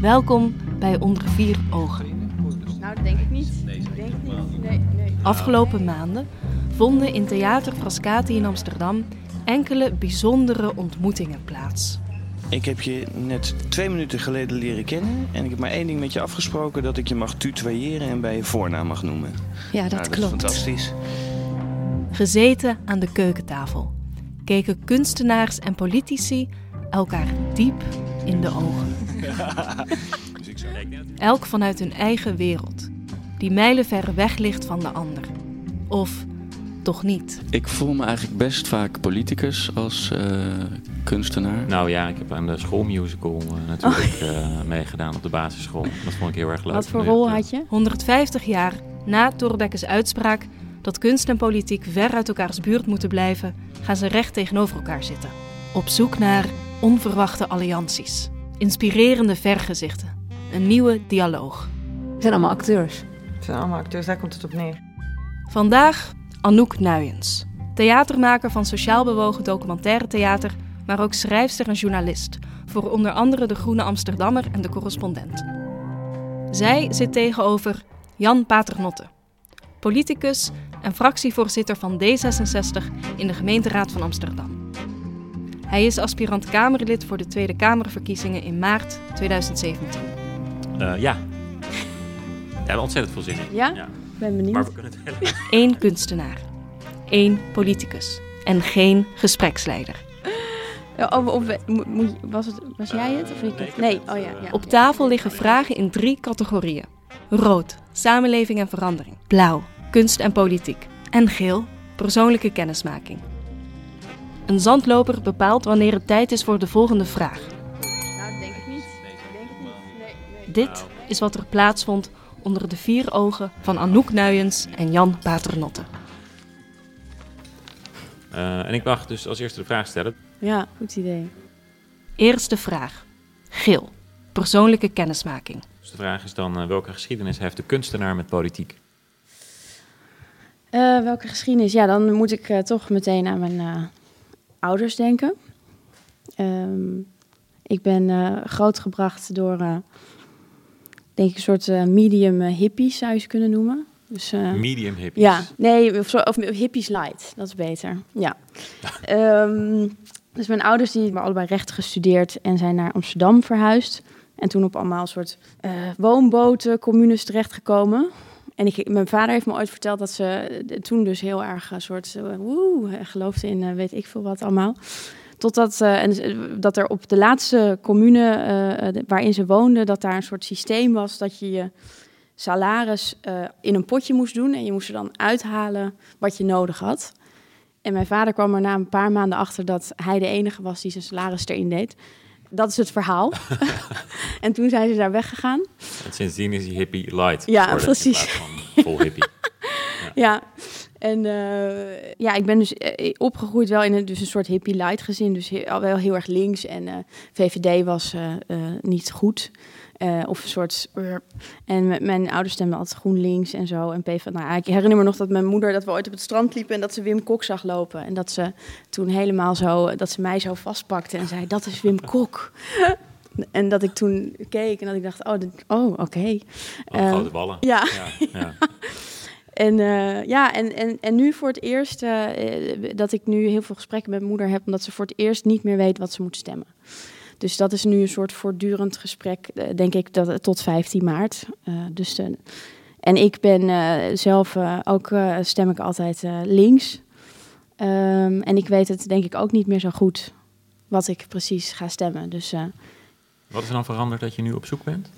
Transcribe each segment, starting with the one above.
Welkom bij Onder Vier Ogen. Nou, dat denk ik niet. Ik denk het niet. Nee, nee. Afgelopen maanden vonden in Theater Frascati in Amsterdam enkele bijzondere ontmoetingen plaats. Ik heb je net twee minuten geleden leren kennen. En ik heb maar één ding met je afgesproken: dat ik je mag tutoyeren en bij je voornaam mag noemen. Ja, dat Nou, dat klopt. is fantastisch. Gezeten aan de keukentafel keken kunstenaars en politici elkaar diep in de ogen. Elk vanuit hun eigen wereld, die mijlenver weg ligt van de ander. Of toch niet. Ik voel me eigenlijk best vaak politicus als eh, kunstenaar. Nou ja, ik heb aan de schoolmusical eh, natuurlijk eh, meegedaan op de basisschool. Dat vond ik heel erg leuk. Wat voor rol had je? 150 jaar na Thorbecke's uitspraak dat kunst en politiek ver uit elkaars buurt moeten blijven, gaan ze recht tegenover elkaar zitten. Op zoek naar onverwachte allianties, inspirerende vergezichten, een nieuwe dialoog. Het zijn allemaal acteurs. Het zijn allemaal acteurs, daar komt het op neer. Vandaag Anouk Nuyens, theatermaker van sociaal bewogen documentaire theater, maar ook schrijfster en journalist voor onder andere De Groene Amsterdammer en De Correspondent. Zij zit tegenover Jan Paternotte, politicus en fractievoorzitter van D66 in de gemeenteraad van Amsterdam. Hij is aspirant Kamerlid voor de Tweede Kamerverkiezingen in maart 2017. eh, ja. Daar hebben we ontzettend veel zin in. Ja? Ik ben benieuwd. Maar we kunnen het helemaal... Eén kunstenaar, één politicus en geen gespreksleider. Of, of, mo- moet je- was, het, was jij het of ik nee, het? ik Nee, oh ja. ja. Op tafel liggen vragen in drie categorieën: rood, samenleving en verandering. Blauw, kunst en politiek. En geel, persoonlijke kennismaking. Een zandloper bepaalt wanneer het tijd is voor de volgende vraag. Nou, dat denk ik niet. Ik denk het niet. Nee, nee. Dit is wat er plaatsvond onder de vier ogen van Anouk Nuyens en Jan Paternotte. Eh, en ik mag dus als eerste de vraag stellen. Ja, goed idee. Eerste vraag: geel, persoonlijke kennismaking. Dus de vraag is dan, eh, welke geschiedenis heeft de kunstenaar met politiek? Eh, welke geschiedenis? Ja, dan moet ik eh, toch meteen aan mijn eh, ouders denken. Ehm, ik ben eh, grootgebracht door, eh, denk ik, een soort eh, medium hippies, zou je ze kunnen noemen. Dus, Medium hippies. Ja, nee, of, of hippies light, dat is beter. Ja. Ehm, dus mijn ouders die hebben allebei recht gestudeerd en zijn naar Amsterdam verhuisd. En toen op allemaal soort woonboten, communes terechtgekomen. En ik, mijn vader heeft me ooit verteld dat ze eh, toen dus heel erg een soort eh, woe, eh, geloofde in eh, weet ik veel wat allemaal. Totdat eh, en, eh, dat er op de laatste commune eh, eh, waarin ze woonden, dat daar een soort systeem was dat je je salaris eh, in een potje moest doen. En je moest er dan uithalen wat je nodig had. En mijn vader kwam er na een paar maanden achter dat hij de enige was die zijn salaris erin deed. Dat is het verhaal. en toen zijn ze daar weggegaan. En sindsdien is hij hippie light. Ja, geworden precies. Vol hippie. Ja, en eh, ja, ik ben dus eh, opgegroeid wel in een, dus een soort hippie light gezin. Dus al wel heel erg links. En eh, VVD was niet goed. Eh, of een soort... eh, en mijn ouders stemden altijd GroenLinks en zo. En PvdA. Nou, ik herinner me nog dat mijn moeder... dat we ooit op het strand liepen en dat ze Wim Kok zag lopen. En dat ze toen helemaal zo... dat ze mij zo vastpakte en zei... dat is Wim Kok. en dat ik toen keek en dat ik dacht... oh, dit- oh oké. Oh, Ehm, grote ballen. Ja. Ja, ja. En eh, ja, en, en, en nu voor het eerst eh, eh, dat ik nu heel veel gesprekken met mijn moeder heb, omdat ze voor het eerst niet meer weet wat ze moet stemmen. Dus dat is nu een soort voortdurend gesprek, eh, denk ik, dat, tot 15 maart. Eh, dus de, en ik ben eh, zelf eh, ook, eh, stem ik altijd eh, links. Ehm, en ik weet het denk ik ook niet meer zo goed wat ik precies ga stemmen. Dus eh, Wat is er dan veranderd dat je nu op zoek bent?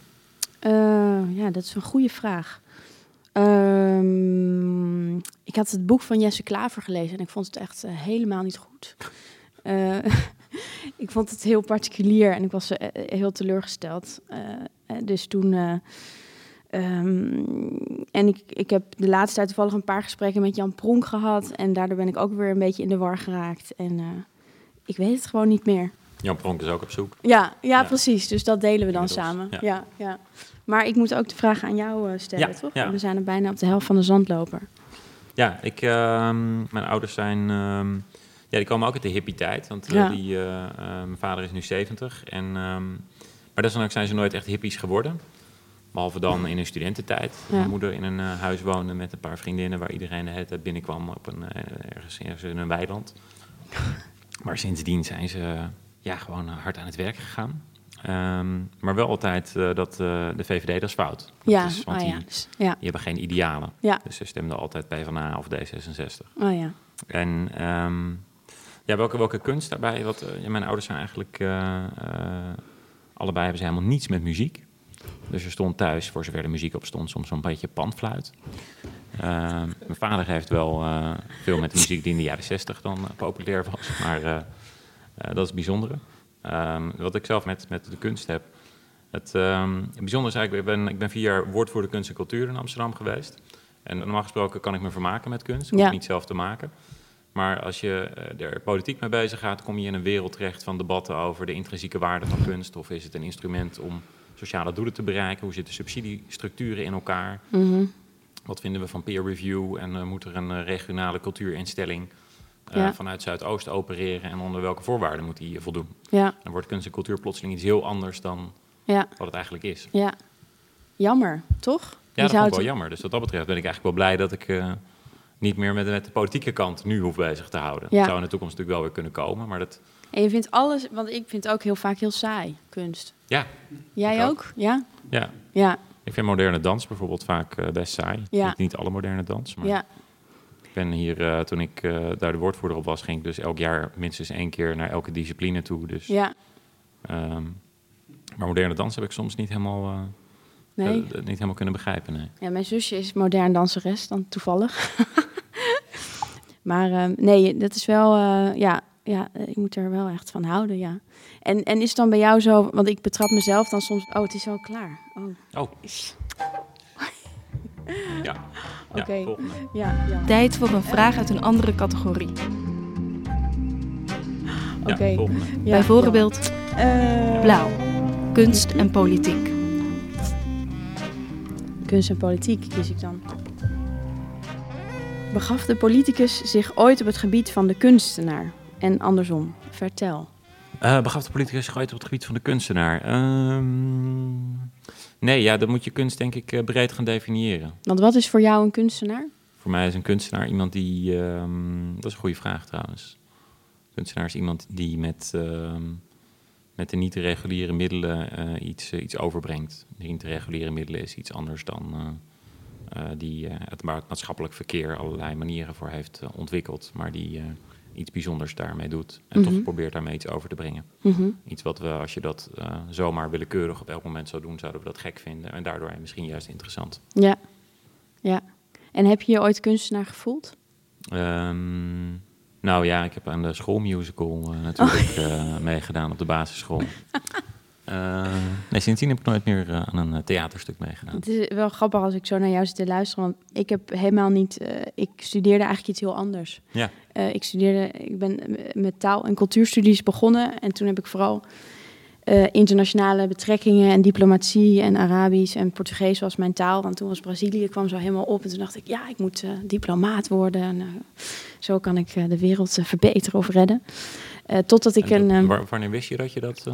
eh, ja, dat is een goede vraag. Ehm, ik had het boek van Jesse Klaver gelezen en ik vond het echt eh, helemaal niet goed. Eh, ik vond het heel particulier en ik was eh, heel teleurgesteld. Eh, eh, dus toen. eh, ehm, en ik, ik heb de laatste tijd toevallig een paar gesprekken met Jan Pronk gehad. En daardoor ben ik ook weer een beetje in de war geraakt. En eh, ik weet het gewoon niet meer. Jan Pronk is ook op zoek. Ja, ja, Ja. precies. Dus dat delen we dan Inmiddels, samen. ja. Ja. Ja, Maar ik moet ook de vraag aan jou eh, stellen, Ja, toch? We zijn er bijna op de helft van de zandloper. Ja, ik, ehm, mijn ouders zijn... ehm, ja, die komen ook uit de hippie-tijd. Want eh, Ja. die, eh, eh, mijn vader is nu 70. En ehm, Maar desondanks zijn ze nooit echt hippies geworden. Behalve dan in hun studententijd. Ja. Mijn moeder in een huis woonde met een paar vriendinnen... waar iedereen de hele tijd binnenkwam op een, ergens, ergens in een weiland. Maar sindsdien zijn ze ja, gewoon hard aan het werk gegaan. Ehm, maar wel altijd dat de VVD, dat is fout. Dat Ja, is, want oh die, ja. Ja. die hebben geen idealen. Ja. Dus ze stemden altijd PvdA of D66. Oh ja. En ehm, ja, welke, welke kunst daarbij? Wat, eh, ja, mijn ouders zijn eigenlijk... eh, eh, allebei hebben ze helemaal niets met muziek. Dus er stond thuis, voor zover de muziek op stond, soms zo'n beetje panfluit. Mijn vader heeft wel veel met de muziek die in de jaren zestig dan eh, populair was. Maar dat is het bijzondere. Ehm, wat ik zelf met, met de kunst heb. Het, ehm, het bijzondere is eigenlijk, ik ben, ik ben vier jaar woordvoerder kunst en cultuur in Amsterdam geweest. En normaal gesproken kan ik me vermaken met kunst. Ik hoef Ja. het niet zelf te maken. Maar als je eh, er politiek mee bezig gaat, kom je in een wereld terecht van debatten over de intrinsieke waarde van kunst. Of is het een instrument om sociale doelen te bereiken? Hoe zitten subsidiestructuren in elkaar? Mhm. Wat vinden we van peer review? En eh, moet er een eh, regionale cultuurinstelling Ja. vanuit Zuidoost opereren? En onder welke voorwaarden moet die voldoen? Ja, Dan wordt kunst en cultuur plotseling iets heel anders dan ja, wat het eigenlijk is. ja. Jammer, toch? Ja, dat het- wel jammer. Dus wat dat betreft ben ik eigenlijk wel blij dat ik niet meer met, met de politieke kant nu hoef bezig te houden. Ja. Dat zou in de toekomst natuurlijk wel weer kunnen komen, maar dat... En je vindt alles, want ik vind ook heel vaak heel saai, kunst. Ja, Jij ook? Ja? ja. Ja, Ik vind moderne dans bijvoorbeeld vaak eh, best saai. Ja. Niet, niet alle moderne dans, maar ja, ik ben hier, eh, toen ik eh, daar de woordvoerder op was, ging ik dus elk jaar minstens één keer naar elke discipline toe. Dus, ja. ehm, maar moderne dans heb ik soms niet helemaal, Nee. niet helemaal kunnen begrijpen. Nee. Ja, mijn zusje is modern danseres dan toevallig. maar ehm, nee, dat is wel, eh, ja, ja, ik moet er wel echt van houden, ja. En, en is het dan bij jou zo, want ik betrap mezelf dan soms, oh, het is al klaar. Oh, Oh. Ja, Oké. ja ja, ja. Tijd voor een vraag uit een andere categorie. Oké. Bijvoorbeeld ja. Eh, blauw, kunst en politiek. Kunst en politiek kies ik dan. Begaf de politicus zich ooit op het gebied van de kunstenaar? En andersom, vertel. Eh, begaf de politicus gooit op het gebied van de kunstenaar? Ehm, nee, ja, dan moet je kunst denk ik eh, breed gaan definiëren. Want wat is voor jou een kunstenaar? Voor mij is een kunstenaar iemand die... ehm, dat is een goede vraag trouwens. Kunstenaar is iemand die met, ehm, met de niet-reguliere middelen eh, iets, eh, iets overbrengt. De niet-reguliere middelen is iets anders dan eh, die het ma- maatschappelijk verkeer allerlei manieren voor heeft ontwikkeld. Maar die iets bijzonders daarmee doet. En Mhm. toch probeert daarmee iets over te brengen. Mhm. Iets wat we, als je dat zomaar willekeurig op elk moment zou doen, zouden we dat gek vinden. En daardoor misschien juist interessant. Ja. ja. En heb je je ooit kunstenaar gevoeld? Ehm, nou ja, ik heb aan de schoolmusical eh, natuurlijk Oh. eh, meegedaan op de basisschool. Eh, nee, sindsdien heb ik nooit meer aan een theaterstuk meegedaan. Het is wel grappig als ik zo naar jou zit te luisteren. Want ik heb helemaal niet... ik studeerde eigenlijk iets heel anders. Ja. Ik studeerde... Ik ben met taal- en cultuurstudies begonnen. En toen heb ik vooral eh, internationale betrekkingen en diplomatie en Arabisch en Portugees was mijn taal. Want toen was Brazilië, kwam zo helemaal op. En toen dacht ik, ja, ik moet eh, diplomaat worden. En, eh, zo kan ik de wereld verbeteren of redden. Totdat ik En een... ehm, wa- wanneer wist je dat je dat,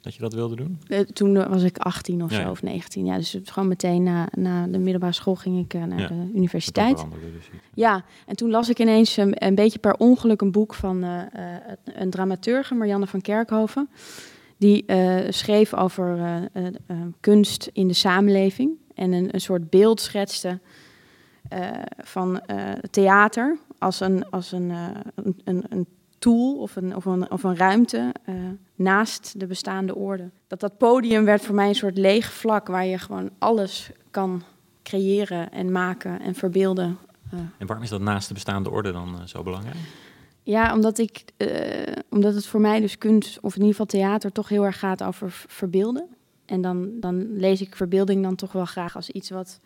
dat, je dat wilde doen? toen was ik 18 of Ja, zo, ja. of 19. Ja, dus gewoon meteen na, na de middelbare school ging ik naar Ja. de universiteit. dus. Ja, en toen las ik ineens een, een beetje per ongeluk een boek van een dramaturge, Marianne van Kerkhoven. Die eh, schreef over eh, eh, kunst in de samenleving. En een, een soort beeld schetste van theater als een, als een, een, een, tool of een, of een, of een ruimte naast de bestaande orde. Dat dat podium werd voor mij een soort leeg vlak waar je gewoon alles kan creëren en maken en verbeelden. En waarom is dat naast de bestaande orde dan zo belangrijk? Ja, omdat, ik, eh, omdat het voor mij dus kunst, of in ieder geval theater, toch heel erg gaat over verbeelden. En dan, dan lees ik verbeelding dan toch wel graag als iets wat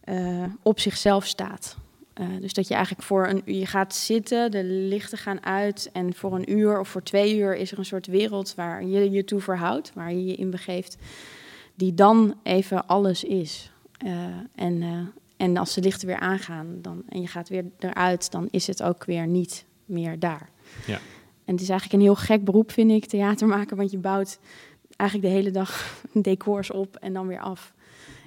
eh, op zichzelf staat. Eh, dus dat je eigenlijk voor een je gaat zitten, de lichten gaan uit en voor een uur of voor twee uur is er een soort wereld waar je je toe verhoudt, waar je je in begeeft, die dan even alles is. En, en als de lichten weer aangaan dan, en je gaat weer eruit, dan is het ook weer niet meer daar. Ja. En het is eigenlijk een heel gek beroep, vind ik, theater maken, want je bouwt eigenlijk de hele dag decors op en dan weer af.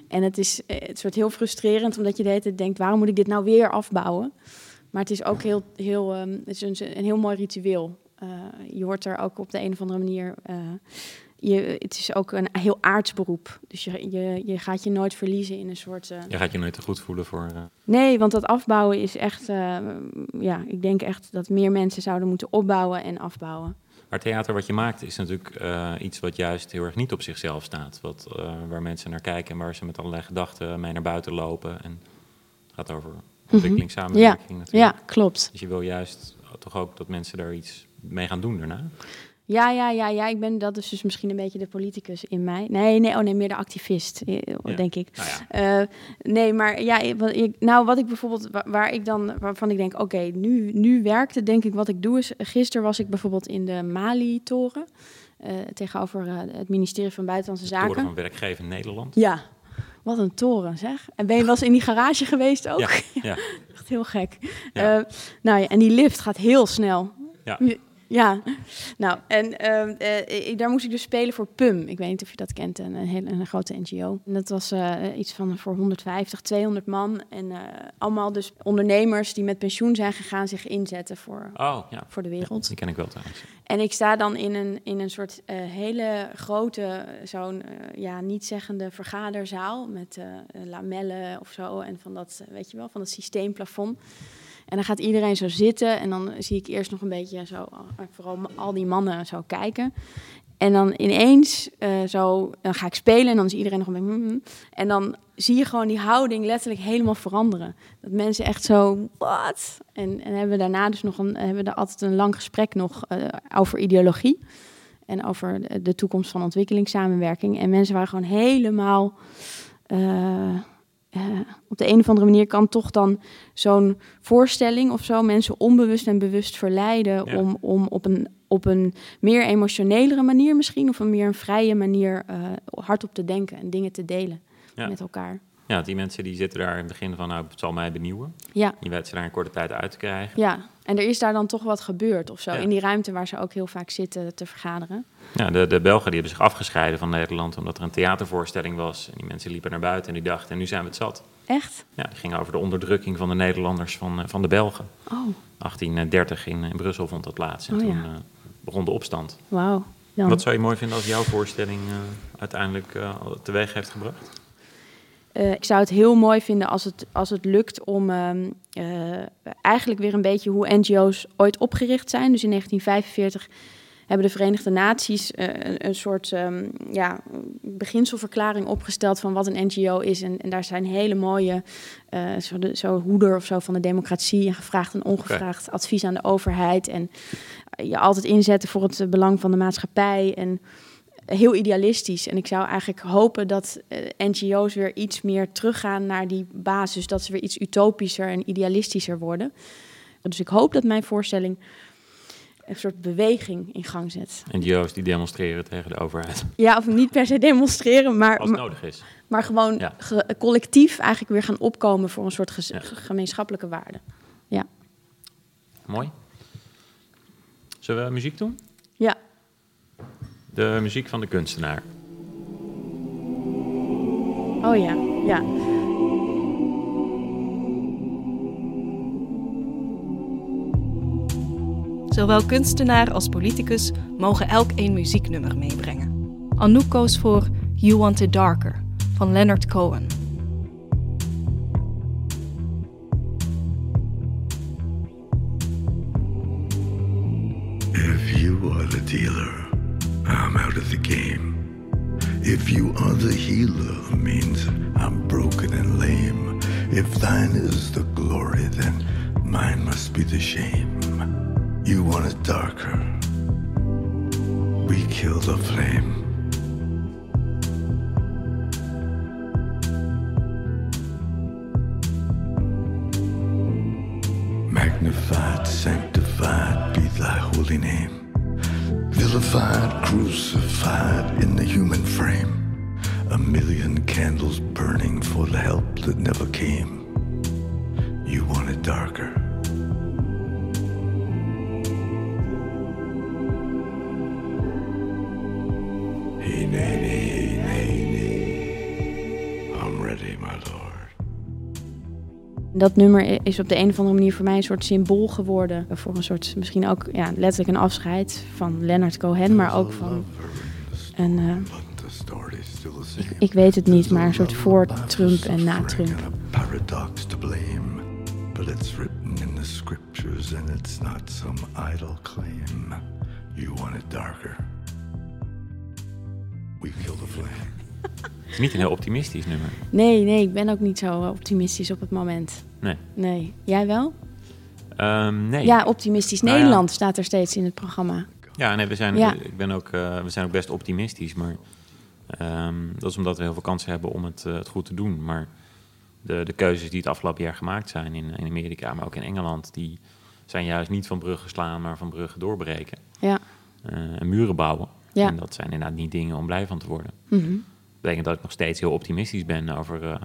En het is eh, het soort heel frustrerend, omdat je de hele tijd denkt, waarom moet ik dit nou weer afbouwen? Maar het is ook heel, heel, ehm, het is een, een heel mooi ritueel. Uh, je hoort er ook op de een of andere manier. Uh, je, het is ook een heel aards beroep. Dus je, je, je gaat je nooit verliezen in een soort. Uh... Je gaat je nooit te goed voelen voor. Nee, want dat afbouwen is echt. ja, ik denk echt dat meer mensen zouden moeten opbouwen en afbouwen. Maar theater wat je maakt is natuurlijk iets wat juist heel erg niet op zichzelf staat. Wat, waar mensen naar kijken en waar ze met allerlei gedachten mee naar buiten lopen. En het gaat over ontwikkelingssamenwerking ja. natuurlijk. Ja, klopt. Dus je wil juist toch ook dat mensen daar iets mee gaan doen daarna? Ja, ja, ja, ja. Ik ben dat is dus misschien een beetje de politicus in mij. Nee, nee, oh nee, meer de activist, ja. denk ik. Nou ja. uh, nee, maar ja, wat ik, nou wat ik bijvoorbeeld, waar ik dan, waarvan ik denk, oké, okay, nu, nu werkt het, denk ik, wat ik doe is, gisteren was ik bijvoorbeeld in de Mali-toren. Uh, tegenover uh, het ministerie van Buitenlandse Zaken. Toren van werkgever Nederland. Ja, wat een toren, zeg. En ben je wel eens in die garage geweest ook? Ja, ja. Echt heel gek. Ja. Uh, nou ja, en die lift gaat heel snel. Ja. Ja, nou, en uh, uh, daar moest ik dus spelen voor PUM. Ik weet niet of je dat kent, een, een hele een grote NGO. En dat was uh, iets van voor 150, 200 man. En allemaal dus ondernemers die met pensioen zijn gegaan zich inzetten voor, oh, ja. voor de wereld. Ja, die ken ik wel trouwens. En ik sta dan in een, in een soort hele grote, zo'n ja, niet-zeggende vergaderzaal met lamellen of zo. En van dat, weet je wel, van dat systeemplafond. En dan gaat iedereen zo zitten en dan zie ik eerst nog een beetje zo, vooral al die mannen zo kijken. En dan ineens uh, zo, dan ga ik spelen en dan is iedereen nog een beetje... Mm, en dan zie je gewoon die houding letterlijk helemaal veranderen. Dat mensen echt zo, wat? En, en hebben we daarna dus nog een, hebben we altijd een lang gesprek nog uh, over ideologie. En over de, toekomst van ontwikkelingssamenwerking. En mensen waren gewoon helemaal... uh, op de een of andere manier kan toch dan zo'n voorstelling of zo mensen onbewust en bewust verleiden Ja. om, om op, een, op een meer emotionelere manier misschien, of een meer een vrije manier uh, hardop te denken en dingen te delen Ja. met elkaar. Ja, die mensen die zitten daar in het begin van, nou, het zal mij benieuwen. Ja, Je weet ze daar in korte tijd uit te krijgen. ja. En er is daar dan toch wat gebeurd of zo, Ja. in die ruimte waar ze ook heel vaak zitten te vergaderen. Ja, de, de Belgen die hebben zich afgescheiden van Nederland omdat er een theatervoorstelling was. En die mensen liepen naar buiten en die dachten, en nu zijn we het zat. Echt? Ja, die ging over de onderdrukking van de Nederlanders van, eh, van de Belgen. Oh, 1830 in, in Brussel vond dat plaats. En Oh, toen ja. eh, begon de opstand. wauw. Wat zou je mooi vinden als jouw voorstelling eh, uiteindelijk eh, teweeg heeft gebracht? Eh, ik zou het heel mooi vinden als het, als het lukt om ehm, eh, eigenlijk weer een beetje hoe NGO's ooit opgericht zijn. Dus in 1945 hebben de Verenigde Naties eh, een, een soort ehm, ja, beginselverklaring opgesteld van wat een NGO is. En, en daar zijn hele mooie, zo, de, zo hoeder of zo van de democratie en gevraagd en ongevraagd advies aan de overheid. En je altijd inzetten voor het belang van de maatschappij. En heel idealistisch. En ik zou eigenlijk hopen dat eh, NGO's weer iets meer teruggaan naar die basis. Dat ze weer iets utopischer en idealistischer worden. Dus ik hoop dat mijn voorstelling een soort beweging in gang zet. NGO's die demonstreren tegen de overheid. Ja, of niet per se demonstreren, maar, Als het nodig is. maar gewoon Ja. ge- collectief eigenlijk weer gaan opkomen voor een soort Ja. gemeenschappelijke waarde. Mooi. Zullen we muziek doen? Ja. De muziek van de kunstenaar. Oh ja, ja. Zowel kunstenaar als politicus mogen elk één muzieknummer meebrengen. Anouk koos voor You Want It Darker van Leonard Cohen. If you are the dealer, I'm out of the game. If you are the healer, means I'm broken and lame. If thine is the glory, then mine must be the shame. You want it darker. We kill the flame. Magnified, sanctified be thy holy name. Vilified, crucified in the human frame. A million candles burning for the help that never came. Dat nummer is op de een of andere manier voor mij een soort symbool geworden. Voor een soort, misschien ook ja, letterlijk een afscheid van Leonard Cohen, maar ook van een, eh, ik weet het niet, maar een soort voor Trump en na Trump. paradox to blame. But it's written in the scriptures and it's not some idle claim. You want it darker. We kill the flame. Het is niet een heel optimistisch nummer. Nee, nee, ik ben ook niet zo optimistisch op het moment. Nee. Nee. Jij wel? Ehm, nee. Ja, optimistisch Nou ja. Nederland staat er steeds in het programma. Ja, nee, we zijn, Ja. ik ben ook, eh, we zijn ook best optimistisch. Maar ehm, dat is omdat we heel veel kansen hebben om het, eh, het goed te doen. Maar de, de keuzes die het afgelopen jaar gemaakt zijn in, in Amerika, maar ook in Engeland, die zijn juist niet van bruggen slaan, maar van bruggen doorbreken. Ja. Eh, en muren bouwen. Ja. En dat zijn inderdaad niet dingen om blij van te worden. Mhm. Dat betekent dat ik nog steeds heel optimistisch ben over eh,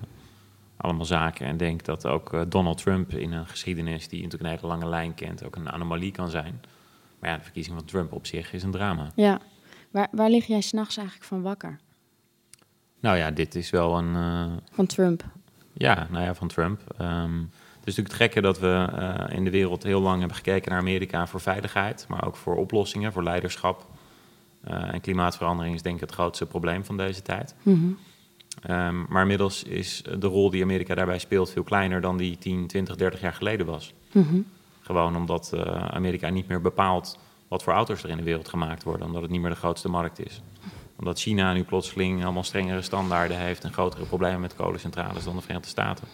allemaal zaken. En denk dat ook eh, Donald Trump in een geschiedenis die natuurlijk een hele lange lijn kent, ook een anomalie kan zijn. Maar ja, de verkiezing van Trump op zich is een drama. Ja. Waar, waar lig jij s'nachts eigenlijk van wakker? Nou ja, dit is wel een. eh, Van Trump? ja, nou ja, van Trump. Ehm, het is natuurlijk het gekke dat we in de wereld heel lang hebben gekeken naar Amerika voor veiligheid, maar ook voor oplossingen, voor leiderschap. Eh, en klimaatverandering is denk ik het grootste probleem van deze tijd. Mhm. Ehm, maar inmiddels is de rol die Amerika daarbij speelt veel kleiner dan die 10, 20, 30 jaar geleden was. Mhm. Gewoon omdat eh, Amerika niet meer bepaalt wat voor auto's er in de wereld gemaakt worden, omdat het niet meer de grootste markt is. Omdat China nu plotseling allemaal strengere standaarden heeft en grotere problemen met kolencentrales dan de Verenigde Staten.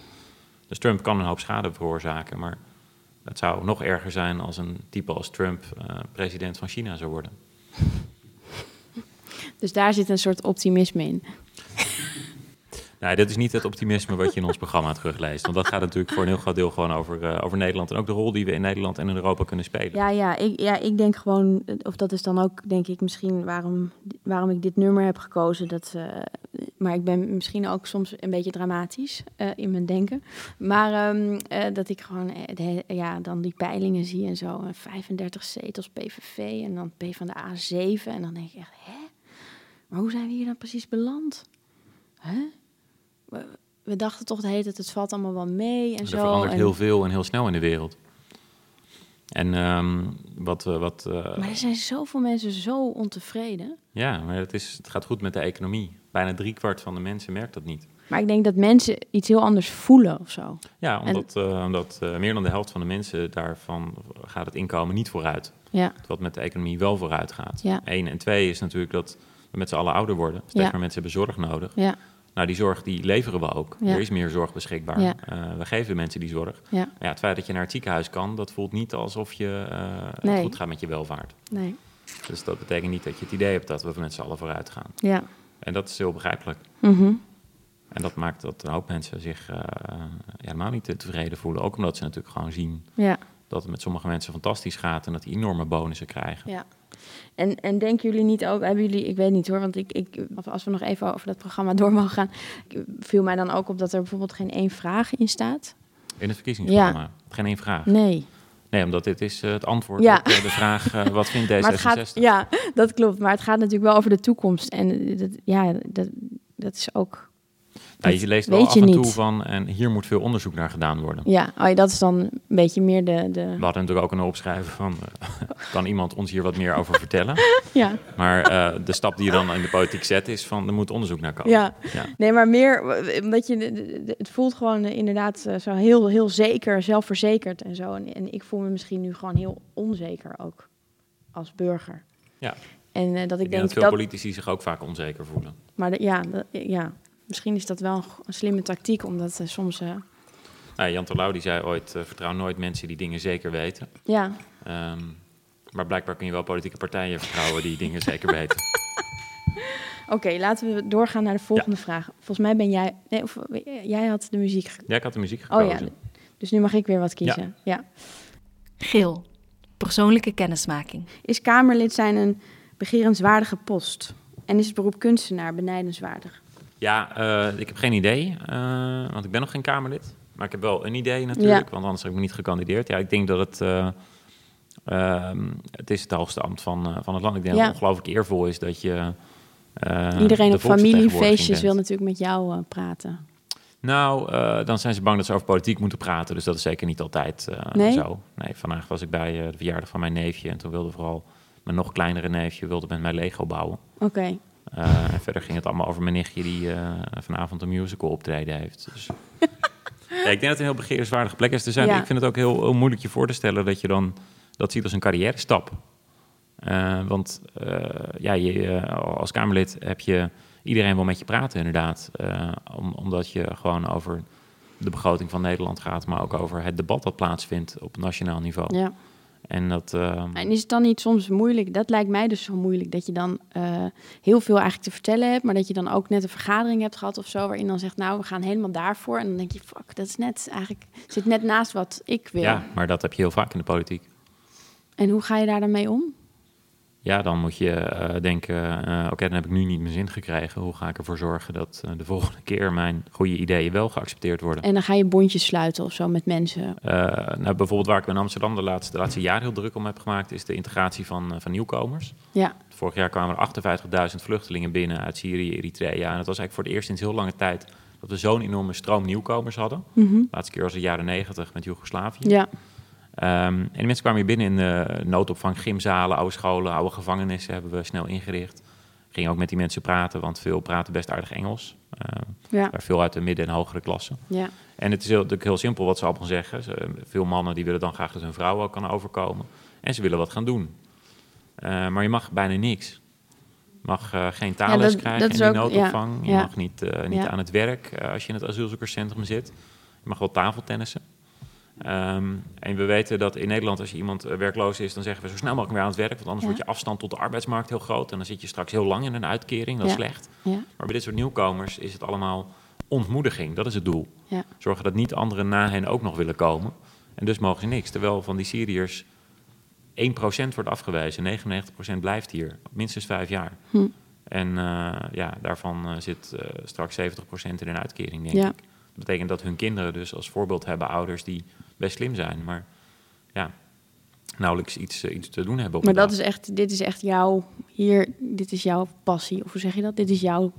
Dus Trump kan een hoop schade veroorzaken, maar het zou nog erger zijn als een type als Trump eh, president van China zou worden. Dus daar zit een soort optimisme in. Nou, dat is niet het optimisme wat je in ons programma terugleest. Want dat gaat natuurlijk voor een heel groot deel gewoon over, eh, over Nederland. En ook de rol die we in Nederland en in Europa kunnen spelen. Ja, ja ik, ja, ik denk gewoon, of dat is dan ook, denk ik, misschien waarom, waarom ik dit nummer heb gekozen. Dat, eh, maar ik ben misschien ook soms een beetje dramatisch eh, in mijn denken. Maar ehm, eh, dat ik gewoon de ja, dan die peilingen zie en zo. En 35 zetels PVV en dan P van de A7. En dan denk ik echt, hè? Maar hoe zijn we hier dan precies beland? We, dachten toch de hele tijd, het valt allemaal wel mee en er zo. verandert en- heel veel en heel snel in de wereld. En ehm, wat... eh, wat eh, Maar er zijn zoveel mensen zo ontevreden. ja, maar het, is, het gaat goed met de economie. Bijna driekwart van de mensen merkt dat niet. Maar ik denk dat mensen iets heel anders voelen of zo. Ja, En- omdat, eh, omdat meer dan de helft van de mensen daarvan gaat het inkomen niet vooruit. Ja, Wat met de economie wel vooruit gaat. Ja. Eén. En twee is natuurlijk dat we met z'n allen ouder worden. Steeds Ja. meer mensen hebben zorg nodig. ja, Nou, die zorg die leveren we ook. Ja. Er is meer zorg beschikbaar. Eh, we geven de mensen die zorg. ja, het feit dat je naar het ziekenhuis kan, dat voelt niet alsof je eh, Nee. het goed gaat met je welvaart. nee, Dus dat betekent niet dat je het idee hebt dat we met z'n allen vooruit gaan. ja. En dat is heel begrijpelijk. Mhm. En dat maakt dat een hoop mensen zich ja, helemaal niet tevreden voelen. Ook omdat ze natuurlijk gewoon zien Ja, dat het met sommige mensen fantastisch gaat en dat die enorme bonussen krijgen. ja. En, en denken jullie niet ook, hebben jullie, ik weet niet hoor, want ik, ik, als we nog even over dat programma door mogen gaan, viel mij dan ook op dat er bijvoorbeeld geen één vraag in staat? In het verkiezingsprogramma. Geen één vraag. Nee. Nee, omdat dit is eh, het antwoord Ja. op eh, de vraag eh, wat vindt D66? Maar het gaat, ja, dat klopt. Maar het gaat natuurlijk wel over de toekomst. En dat, ja, dat, dat is ook. Nou, dat je leest wel af en toe niet. van en hier moet veel onderzoek naar gedaan worden. Ja, oh ja, dat is dan een beetje meer de. de We hadden natuurlijk ook een opschrijven van, eh, kan iemand ons hier wat meer over vertellen? ja. Maar eh, de stap die je dan in de politiek zet is van, er moet onderzoek naar komen. Ja. Ja. Nee, maar meer, w- omdat je, het voelt gewoon eh, inderdaad eh, zo heel, heel zeker, zelfverzekerd en zo. En, en ik voel me misschien nu gewoon heel onzeker ook als burger. Ja. En eh, dat ik, Ik denk denk dat veel dat, politici zich ook vaak onzeker voelen. maar de- ja, ja, misschien is dat wel een, slimme tactiek, omdat eh, soms, eh, Nou, Jan Terlouw die zei ooit, eh, vertrouw nooit mensen die dingen zeker weten. ja, Ehm, maar blijkbaar kun je wel politieke partijen vertrouwen die dingen zeker weten. Oké, laten we doorgaan naar de volgende vraag. Volgens mij ben jij, nee, of, jij had de muziek. ge- Ja, ik had de muziek Oh gekozen. ja, dus nu mag ik weer wat kiezen. ja. Geel. Persoonlijke kennismaking. Is Kamerlid zijn een begerenswaardige post? En is het beroep kunstenaar benijdenswaardig? Ja, eh, ik heb geen idee, eh, want ik ben nog geen Kamerlid. Maar ik heb wel een idee natuurlijk, Ja. want anders heb ik me niet gekandideerd. Ja, ik denk dat het... eh, ehm, het is het hoogste ambt van, van het land. Ik denk Ja. dat het ongelooflijk eervol is dat je... Iedereen de op familiefeestjes wil natuurlijk met jou praten. Nou, dan zijn ze bang dat ze over politiek moeten praten. Dus dat is zeker niet altijd Nee? zo. Nee, vandaag was ik bij de verjaardag van mijn neefje. En toen wilde vooral mijn nog kleinere neefje wilde met mij Lego bouwen. Oké. Eh, en verder ging het allemaal over mijn nichtje die eh, vanavond een musical optreden heeft. Dus, ja, ik denk dat het een heel begeerenswaardige plek is. Er zijn, Ja. Ik vind het ook heel, heel moeilijk je voor te stellen dat je dan dat ziet als een carrière stap. Eh, want ja, je, als Kamerlid heb je iedereen wil met je praten, inderdaad. Om, omdat je gewoon over de begroting van Nederland gaat, maar ook over het debat dat plaatsvindt op nationaal niveau. Ja. En dat. eh, En is het dan niet soms moeilijk? Dat lijkt mij dus zo moeilijk. Dat je dan eh, heel veel eigenlijk te vertellen hebt. Maar dat je dan ook net een vergadering hebt gehad of zo. Waarin dan zegt, nou, we gaan helemaal daarvoor. En dan denk je, fuck, dat is net eigenlijk... Zit net naast wat ik wil. ja, maar dat heb je heel vaak in de politiek. En hoe ga je daar dan mee om? Ja, dan moet je eh, denken, eh, oké, dan heb ik nu niet mijn zin gekregen. Hoe ga ik ervoor zorgen dat eh, de volgende keer mijn goede ideeën wel geaccepteerd worden? En dan ga je bondjes sluiten of zo met mensen. Nou, bijvoorbeeld waar ik in Amsterdam de laatste, de laatste jaren heel druk om heb gemaakt, is de integratie van, van nieuwkomers. Ja, Vorig jaar kwamen er 58.000 vluchtelingen binnen uit Syrië, Eritrea. En het was eigenlijk voor het eerst sinds heel lange tijd dat we zo'n enorme stroom nieuwkomers hadden. De laatste keer was de jaren 90 met Joegoslavië. ja, en die mensen kwamen hier binnen in de noodopvang, gymzalen, oude scholen, oude gevangenissen hebben we snel ingericht. Ging ook met die mensen praten, want veel praten best aardig Engels. Eh, ja, maar veel uit de midden- en hogere klassen. ja. En het is heel, natuurlijk heel simpel wat ze allemaal zeggen. Ze- veel mannen die willen dan graag dat hun vrouw ook kan overkomen. En ze willen wat gaan doen. Eh, maar je mag bijna niks. Je mag eh, geen taalles dat- krijgen dat in die ook- noodopvang. ja, Je ja. mag niet, eh, niet aan het werk eh, als je in het asielzoekerscentrum zit. Je mag wel tafeltennissen. Ehm, en we weten dat in Nederland, als je iemand eh, werkloos is, dan zeggen we zo snel mogelijk weer aan het werk. Want anders Ja. wordt je afstand tot de arbeidsmarkt heel groot. En dan zit je straks heel lang in een uitkering. Dat is Ja. slecht. ja. Maar bij dit soort nieuwkomers is het allemaal ontmoediging. Dat is het doel. Zorgen dat niet anderen na hen ook nog willen komen. En dus mogen ze niks. Terwijl van die Syriërs 1% wordt afgewezen. 99% blijft hier. Minstens vijf jaar. Hm. En eh, ja, daarvan eh, zit straks 70% in een uitkering, denk ik. Dat betekent dat hun kinderen dus als voorbeeld hebben ouders die best slim zijn. Maar ja, nauwelijks iets, eh, iets te doen hebben op Maar dat dag. is echt, dit is echt jouw, hier, dit is jouw passie. Of hoe zeg je dat? Dit is jouw,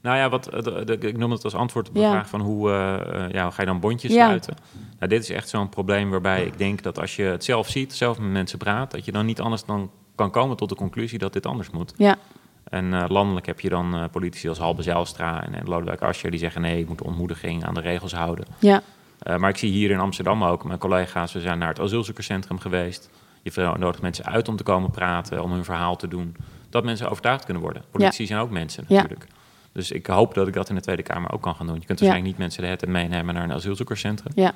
Nou ja, wat, eh, de- de- ik noem het als antwoord op de Ja. vraag van hoe, eh, ja, hoe ga je dan bondjes Ja. sluiten? Nou, dit is echt zo'n probleem waarbij ik denk dat als je het zelf ziet, zelf met mensen praat, dat je dan niet anders dan kan komen tot de conclusie dat dit anders moet. ja, En landelijk heb je dan politici als Halbe Zijlstra en, en Lodewijk Asscher die zeggen nee, ik moet de ontmoediging aan de regels houden. ja, Eh, maar ik zie hier in Amsterdam ook, mijn collega's, we zijn naar het asielzoekerscentrum geweest. Je nodigt mensen uit om te komen praten, om hun verhaal te doen. Dat mensen overtuigd kunnen worden. Politici zijn ook mensen Ja. natuurlijk. Dus ik hoop dat ik dat in de Tweede Kamer ook kan gaan doen. Je kunt Ja. waarschijnlijk niet mensen de tijd meenemen naar een asielzoekerscentrum. ja.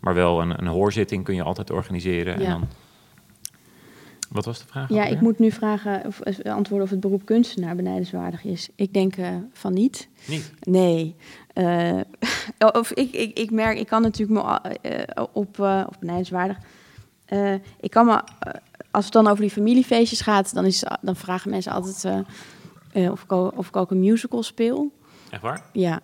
Maar wel een, een hoorzitting kun je altijd organiseren. Ja. En dan... Wat was de vraag? Ja, ik moet nu vragen of eh, antwoorden of het beroep kunstenaar benijdenswaardig is. Ik denk eh, van niet. Niet. Nee. Eh, of ik, ik, ik merk, ik kan natuurlijk me eh, op, eh of benijdenswaardig. Eh, ik kan me, eh, als het dan over die familiefeestjes gaat, dan, is, dan vragen mensen altijd eh, eh, of, ik ook, of ik ook een musical speel. Echt waar? Ja.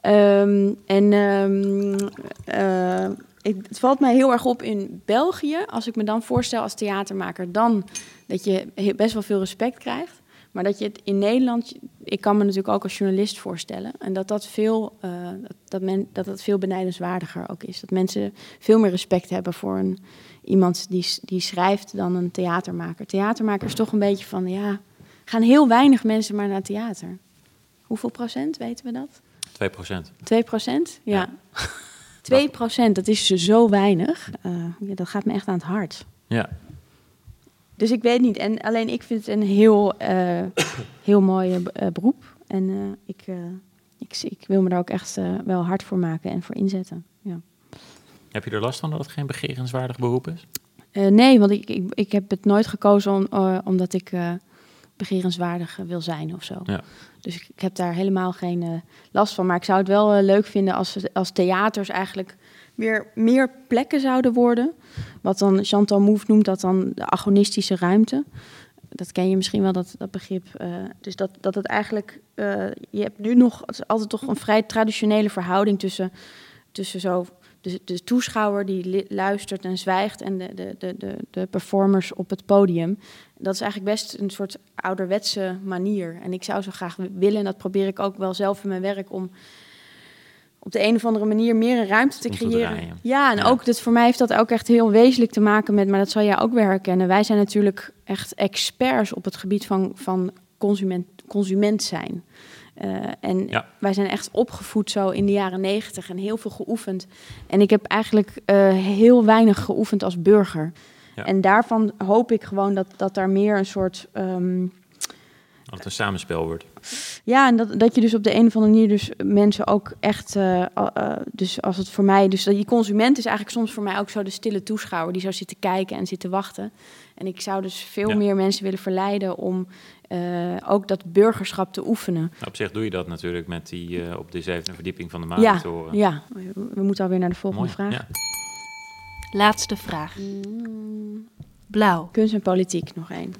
Ehm, en ehm, eh, ik, het valt mij heel erg op in België, als ik me dan voorstel als theatermaker, dan dat je best wel veel respect krijgt. Maar dat je het in Nederland, ik kan me natuurlijk ook als journalist voorstellen, en dat dat veel, eh, dat, men, dat dat veel benijdenswaardiger ook is. Dat mensen veel meer respect hebben voor een, iemand die, die schrijft dan een theatermaker. Theatermaker is toch een beetje van, ja, gaan heel weinig mensen maar naar theater. Hoeveel procent, weten we dat? 2 procent. 2 procent? Ja. Ja. 2 procent, dat is zo weinig. Eh, ja, dat gaat me echt aan het hart. Ja. Dus ik weet niet. En alleen ik vind het een heel, eh, heel mooi eh, beroep. En eh, ik, eh, ik, ik wil me daar ook echt eh, wel hard voor maken en voor inzetten. Ja. Heb je er last van dat het geen begerenswaardig beroep is? Eh, nee, want ik, ik, ik heb het nooit gekozen om, eh, omdat ik eh begerenswaardig eh, wil zijn of zo. Ja. Dus ik, ik heb daar helemaal geen eh, last van. Maar ik zou het wel eh, leuk vinden als, als theaters eigenlijk weer meer plekken zouden worden. Wat dan Chantal Mouffe noemt dat dan de agonistische ruimte. Dat ken je misschien wel, dat, dat begrip. eh, dus dat, dat het eigenlijk... eh, je hebt nu nog altijd toch een vrij traditionele verhouding tussen, tussen zo... De, de toeschouwer die luistert en zwijgt en de, de, de, de, de performers op het podium. Dat is eigenlijk best een soort ouderwetse manier. En ik zou zo graag willen, en dat probeer ik ook wel zelf in mijn werk, om, op de een of andere manier meer een ruimte te Om creëren. ja, en Ja. ook dat voor mij heeft dat ook echt heel wezenlijk te maken met, maar dat zal jij ook weer herkennen. Wij zijn natuurlijk echt experts op het gebied van, van consument, consument zijn. Eh, en Ja. wij zijn echt opgevoed zo in de jaren negentig en heel veel geoefend. En ik heb eigenlijk eh, heel weinig geoefend als burger. Ja. En daarvan hoop ik gewoon dat, dat daar meer een soort ehm, Dat het een samenspel wordt. ja, en dat, dat je dus op de een of andere manier dus mensen ook echt, eh, eh, dus als het voor mij, dus dat die consument is eigenlijk soms voor mij ook zo de stille toeschouwer die zou zitten kijken en zitten wachten. En ik zou dus veel Ja. meer mensen willen verleiden om eh, ook dat burgerschap te oefenen. Nou, op zich doe je dat natuurlijk met die eh, op de zevende verdieping van de Ja, monitoren. ja, we moeten alweer naar de volgende Mooi. vraag. Ja. Laatste vraag. Blauw. Kunst en politiek, nog één.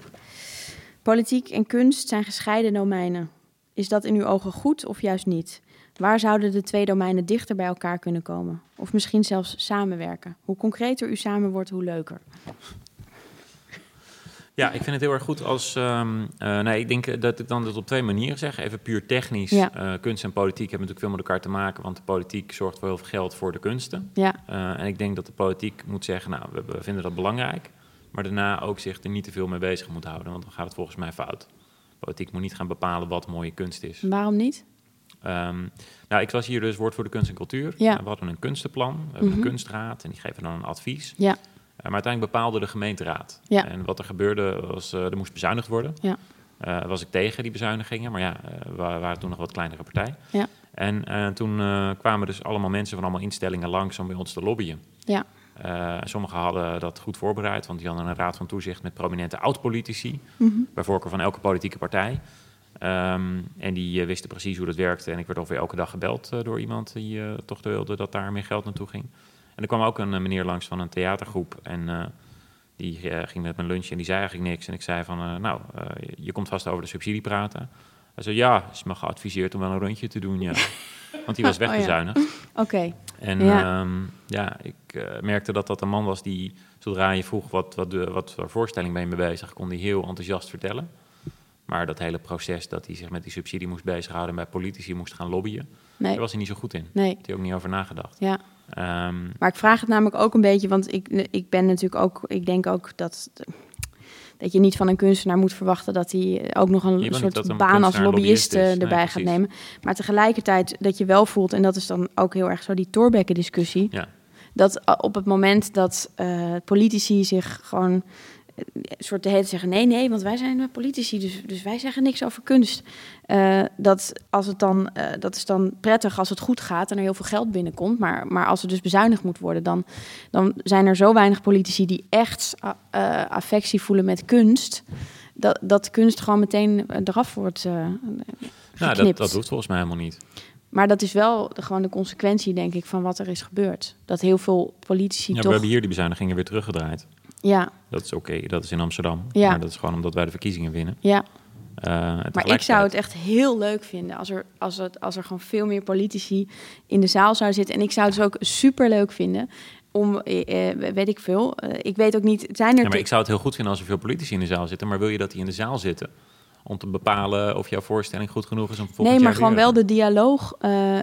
Politiek en kunst zijn gescheiden domeinen. Is dat in uw ogen goed of juist niet? Waar zouden de twee domeinen dichter bij elkaar kunnen komen? Of misschien zelfs samenwerken? Hoe concreter u samen wordt, hoe leuker. Ja, ik vind het heel erg goed als. ehm, eh, nee, ik denk dat ik dan dat op twee manieren zeg. Even puur technisch. Ja. eh, kunst en politiek hebben natuurlijk veel met elkaar te maken, want de politiek zorgt voor heel veel geld voor de kunsten. Ja, Eh, en ik denk dat de politiek moet zeggen, nou, we, we vinden dat belangrijk, maar daarna ook zich er niet te veel mee bezig moet houden, want dan gaat het volgens mij fout. Politiek moet niet gaan bepalen wat mooie kunst is. waarom niet? Ehm, nou, ik was hier dus woord voor de kunst en cultuur. Ja. We hadden een kunstenplan, we hebben Mhm. een kunstraad en die geven dan een advies. Ja, Eh, maar uiteindelijk bepaalde de gemeenteraad. Ja. En wat er gebeurde was, eh, er moest bezuinigd worden. Ja. Eh, was ik tegen die bezuinigingen, maar ja, we waren toen nog wat kleinere partij. Ja. En toen kwamen dus allemaal mensen van allemaal instellingen langs om bij ons te lobbyen. ja, Eh, sommigen hadden dat goed voorbereid, want die hadden een raad van toezicht met prominente oud-politici, Mhm. bij voorkeur van elke politieke partij. Ehm, en die eh, wisten precies hoe dat werkte. En ik werd ongeveer elke dag gebeld eh, door iemand die toch wilde dat daar meer geld naartoe ging. En er kwam ook een meneer langs van een theatergroep. En die ging met mijn lunch en die zei eigenlijk niks. En ik zei van, nou, je komt vast over de subsidie praten. Hij zei, ja, is me geadviseerd om wel een rondje te doen, ja. Want die was Oh, ja. wegbezuinigd. oké. En Ja. ja, ja ik eh, merkte dat dat een man was die, zodra je vroeg wat, wat, de, wat voor voorstelling ben je mee bezig, kon hij heel enthousiast vertellen. Maar dat hele proces dat hij zich met die subsidie moest bezighouden en bij politici moest gaan lobbyen, Nee, daar was hij niet zo goed in. Daar nee, had hij ook niet over nagedacht. ja. Ehm, Maar ik vraag het namelijk ook een beetje, want ik, ik ben natuurlijk ook, ik denk ook dat, dat je niet van een kunstenaar moet verwachten dat hij ook nog een soort een baan als lobbyist lobbyist is. eh, Nee, erbij gaat nemen. Maar tegelijkertijd dat je wel voelt, en dat is dan ook heel erg zo die Thorbecke-discussie, Ja. dat eh, op het moment dat eh, politici zich gewoon soort de hele zeggen nee, nee, want wij zijn politici, dus, dus wij zeggen niks over kunst. Eh, dat, als het dan, eh, dat is dan prettig als het goed gaat en er heel veel geld binnenkomt. Maar, maar als er dus bezuinigd moet worden, dan, dan zijn er zo weinig politici die echt eh, affectie voelen met kunst. Dat, dat kunst gewoon meteen eraf wordt nou, dat, dat hoeft volgens mij helemaal niet. Maar dat is wel de, gewoon de consequentie, denk ik, van wat er is gebeurd. Dat heel veel politici Ja, we toch... hebben hier die bezuinigingen weer teruggedraaid. Ja, Dat is oké, dat is in Amsterdam. Ja. Maar dat is gewoon omdat wij de verkiezingen winnen. ja. Eh, Maar ik zou het echt heel leuk vinden als er, als, het, als er gewoon veel meer politici in de zaal zouden zitten. En ik zou het dus ook super leuk vinden om, eh, eh, weet ik veel, ik weet ook niet, zijn er... Ja, maar ik zou het heel goed vinden als er veel politici in de zaal zitten. Maar wil je dat die in de zaal zitten? Om te bepalen of jouw voorstelling goed genoeg is om volgend Nee, maar jaar gewoon weer- wel de dialoog. eh,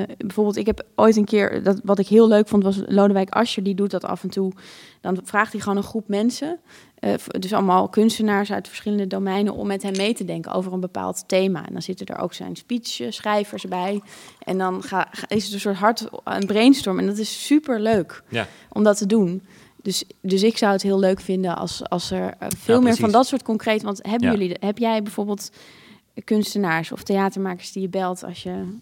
eh, bijvoorbeeld, ik heb ooit een keer, dat, wat ik heel leuk vond, was Lodewijk Asscher, die doet dat af en toe. Dan vraagt hij gewoon een groep mensen, eh, dus allemaal kunstenaars uit verschillende domeinen, om met hem mee te denken over een bepaald thema. En dan zitten er ook zijn speechschrijvers bij. En dan ga- is het een soort hard een brainstorm. En dat is super leuk Ja. om dat te doen. Dus, dus ik zou het heel leuk vinden als, als er eh, veel meer van dat soort concreet. Want hebben Ja. jullie, heb jij bijvoorbeeld kunstenaars of theatermakers die je belt als je.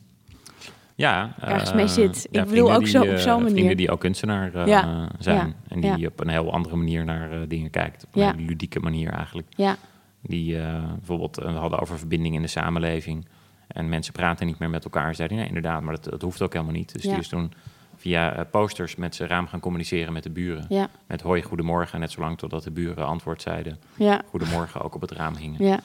ja, ergens eh, mee zit. Ik bedoel ook zo- die, op eh, zo'n manier. Vrienden die ook kunstenaar eh, zijn. En die op een heel andere manier naar eh, dingen kijkt. Op een ludieke manier eigenlijk. Ja, Die eh, bijvoorbeeld eh, we hadden over verbinding in de samenleving. En mensen praten niet meer met elkaar. Zeiden, nee, inderdaad, maar dat, dat hoeft ook helemaal niet. Dus die is toen via eh, posters met zijn raam gaan communiceren met de buren. ja, Met hoi, goedemorgen. Net zolang totdat de buren antwoord zeiden. ja, Goedemorgen ook op het raam hingen. ja.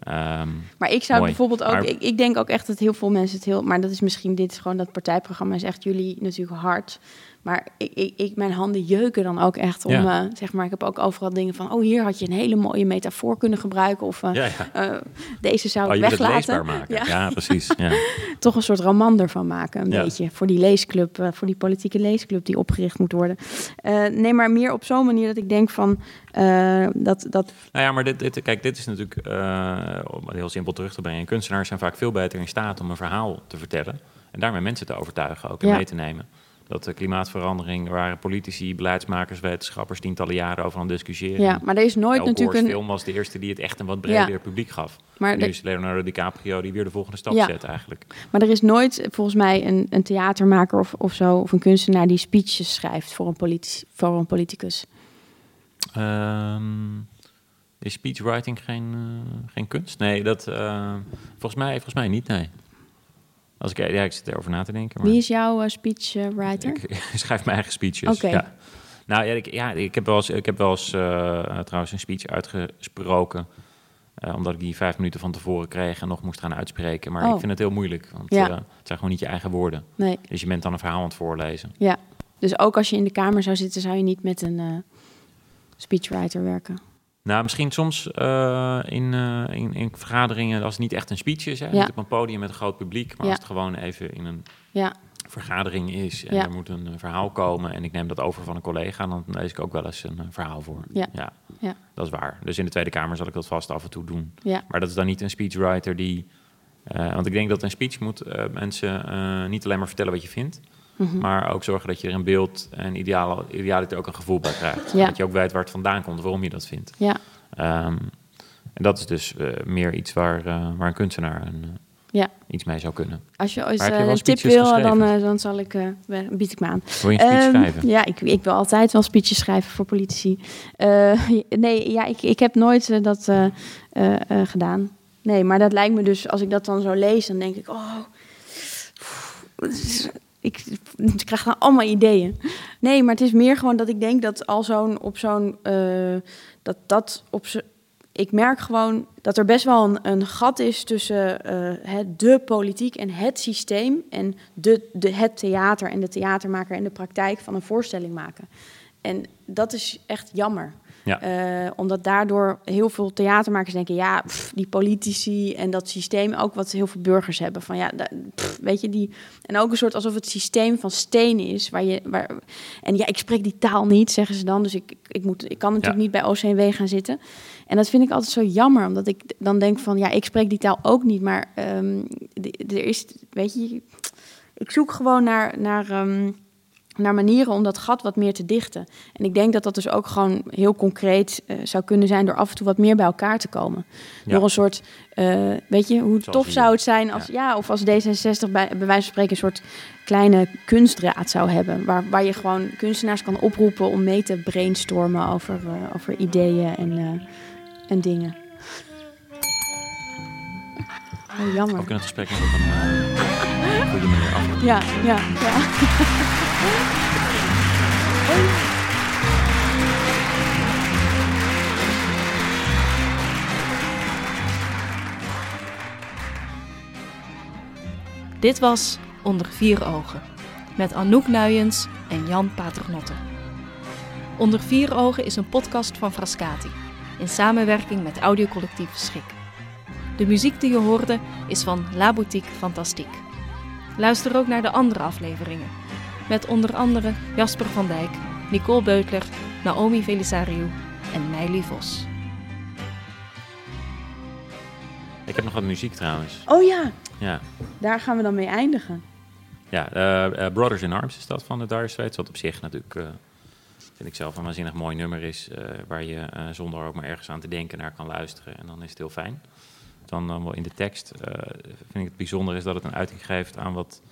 Ehm, Maar ik zou Mooi. bijvoorbeeld ook. Maar- Ik, ik denk ook echt dat heel veel mensen het heel. Maar dat is misschien. Dit is gewoon dat partijprogramma is echt jullie natuurlijk hard. Maar ik, ik, ik, mijn handen jeuken dan ook echt om, Ja. eh, zeg maar, ik heb ook overal dingen van, oh, hier had je een hele mooie metafoor kunnen gebruiken. Of eh, Ja, ja. eh, deze zou Oh, ik je wil het weglaten. leesbaar maken. Ja. Precies. Ja. Toch een soort roman ervan maken, een beetje. Voor die leesclub, voor die politieke leesclub die opgericht moet worden. Nee, maar meer op zo'n manier dat ik denk van, dat, dat Nou ja, maar dit, dit, kijk, dit is natuurlijk, om het heel simpel terug te brengen. Kunstenaars zijn vaak veel beter in staat om een verhaal te vertellen. En daarmee mensen te overtuigen, ook en mee te nemen. Dat de klimaatverandering, er waren politici, beleidsmakers, wetenschappers tientallen jaren over aan het discussiëren. ja, maar er is nooit natuurlijk een... film was de eerste die het echt een wat breder Ja. publiek gaf. Maar nu is Leonardo DiCaprio die weer de volgende stap Ja. zet eigenlijk. Maar er is nooit volgens mij een, een theatermaker of, of zo, of een kunstenaar die speeches schrijft voor een, voor een politicus. Ehm, is speechwriting geen, eh, geen kunst? Nee, dat, eh, volgens, mij, volgens mij niet, nee. Als ik, ja, ik zit erover na te denken. Maar Wie is jouw eh, speechwriter? Ik schrijf mijn eigen speeches. Oké. Ja. Nou ja, ik, ja, ik heb wel eens, ik heb wel eens eh, trouwens een speech uitgesproken. eh, omdat ik die vijf minuten van tevoren kreeg en nog moest gaan uitspreken. Maar Oh. ik vind het heel moeilijk. Want Ja. het zijn gewoon niet je eigen woorden. Nee, Dus je bent dan een verhaal aan het voorlezen. ja. Dus ook als je in de kamer zou zitten, zou je niet met een speechwriter werken. Nou, misschien soms eh, in, eh, in, in vergaderingen, als het niet echt een speech is, hè, Ja. niet op een podium met een groot publiek, maar Ja. als het gewoon even in een Ja, vergadering is en er moet een eh, verhaal komen en ik neem dat over van een collega, dan lees ik ook wel eens een verhaal voor. Ja. ja, dat is waar. Dus in de Tweede Kamer zal ik dat vast af en toe doen. ja, Maar dat is dan niet een speechwriter die. want ik denk dat een speech moet mensen niet alleen maar vertellen wat je vindt, mhm. maar ook zorgen dat je er een beeld en ideaal, idealiter ook een gevoel bij krijgt. Ja. Dat je ook weet waar het vandaan komt, waarom je dat vindt. ja, Ehm, en dat is dus eh, meer iets waar, eh, waar een kunstenaar een, eh, ja. iets mee zou kunnen. Als je ooit een tip wil, dan, dan zal ik, bied ik me aan. Wil je een speech Ehm, schrijven? Ja, ik, ik wil altijd wel speeches schrijven voor politici. Nee, ja, ik, ik heb nooit dat gedaan. Nee, maar dat lijkt me dus, als ik dat dan zo lees, dan denk ik, oh, ik, krijg dan allemaal ideeën. Nee, maar het is meer gewoon dat ik denk dat al zo'n op zo'n eh, dat dat op ik merk gewoon dat er best wel een, een gat is tussen eh, de politiek en het systeem en de, de, het theater en de theatermaker en de praktijk van een voorstelling maken. En dat is echt jammer. Ja. Eh, omdat daardoor heel veel theatermakers denken, ja, pff, die politici en dat systeem, ook wat heel veel burgers hebben. Van ja, pff, weet je, die. En ook een soort alsof het systeem van steen is. Waar je, waar, en ja, ik spreek die taal niet, zeggen ze dan. Dus ik, ik, moet, ik kan natuurlijk Ja. niet bij OCW gaan zitten. En dat vind ik altijd zo jammer, omdat ik dan denk van, ja, ik spreek die taal ook niet. Maar ehm, er is, weet je, ik zoek gewoon naar. naar ehm, naar manieren om dat gat wat meer te dichten. En ik denk dat dat dus ook gewoon heel concreet eh, zou kunnen zijn door af en toe wat meer bij elkaar te komen. Ja. Door een soort, eh, weet je, hoe Zoals tof hier. zou het zijn als, ja. of als D66 bij, bij wijze van spreken een soort kleine kunstraad zou hebben, waar, waar je gewoon kunstenaars kan oproepen om mee te brainstormen over, eh, over ideeën en, en dingen. Oh, jammer. Ook in het gesprek nog op een goede manier af. Ja, ja, ja. Dit was Onder Vier Ogen met Anouk Nuyens en Jan Paternotte. Onder Vier Ogen is een podcast van Frascati in samenwerking met audiocollectief Schik. De muziek die je hoorde is van La Boutique Fantastique. Luister ook naar de andere afleveringen met onder andere Jasper van Dijk, Nicole Beutler, Naomi Velisariou en Meili Vos. Ik heb nog wat muziek trouwens. Oh ja, Ja, daar gaan we dan mee eindigen. ja eh, eh, Brothers in Arms is dat van de Dire Straits. Wat op zich natuurlijk, eh, vind ik zelf, een waanzinnig mooi nummer is. eh, waar je eh, zonder ook maar ergens aan te denken naar kan luisteren. En dan is het heel fijn. Dan, dan wel in de tekst eh, vind ik het bijzonder is dat het een uiting geeft aan wat,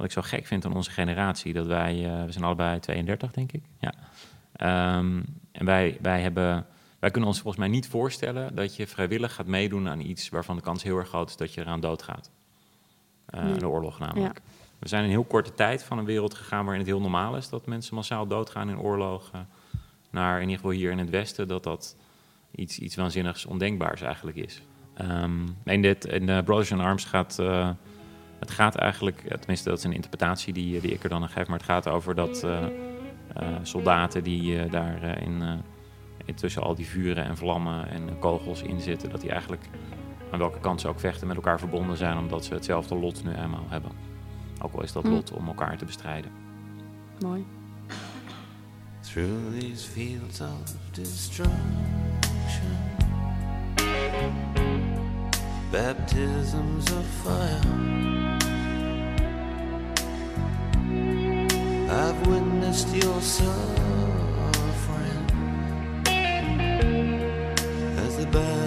wat ik zo gek vind aan onze generatie. Dat wij, eh, we zijn allebei 32 denk ik. Ja. Ehm, en wij, wij hebben... Wij kunnen ons volgens mij niet voorstellen dat je vrijwillig gaat meedoen aan iets waarvan de kans heel erg groot is dat je eraan doodgaat. Nee. De oorlog namelijk. We zijn in een heel korte tijd van een wereld gegaan waarin het heel normaal is dat mensen massaal doodgaan in oorlogen. Naar in ieder geval hier in het Westen, dat dat iets, iets waanzinnigs ondenkbaars eigenlijk is. Ehm in, dit, in eh, Brothers in Arms gaat, Het gaat eigenlijk, eh, tenminste dat is een interpretatie die, die ik er dan aan geef, maar het gaat over dat eh, eh, soldaten die eh, daar eh, in, eh, tussen al die vuren en vlammen en kogels in zitten, dat die eigenlijk aan welke kant ze ook vechten met elkaar verbonden zijn, omdat ze hetzelfde lot nu eenmaal hebben. Ook al is dat Hm. lot om elkaar te bestrijden. Mooi. through these fields of destruction. Baptisms of fire. I've witnessed your suffering as the battle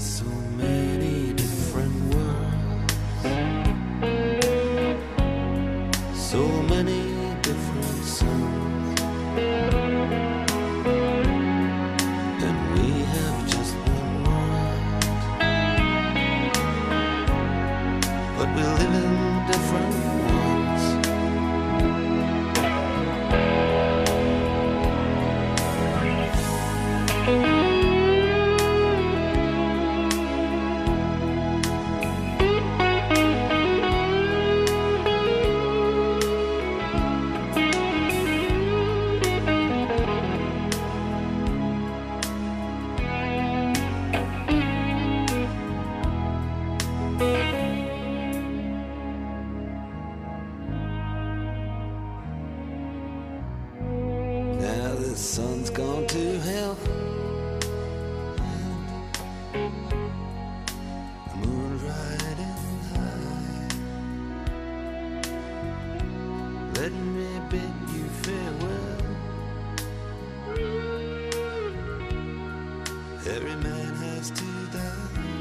so many Let me bid you farewell. Every man has to die.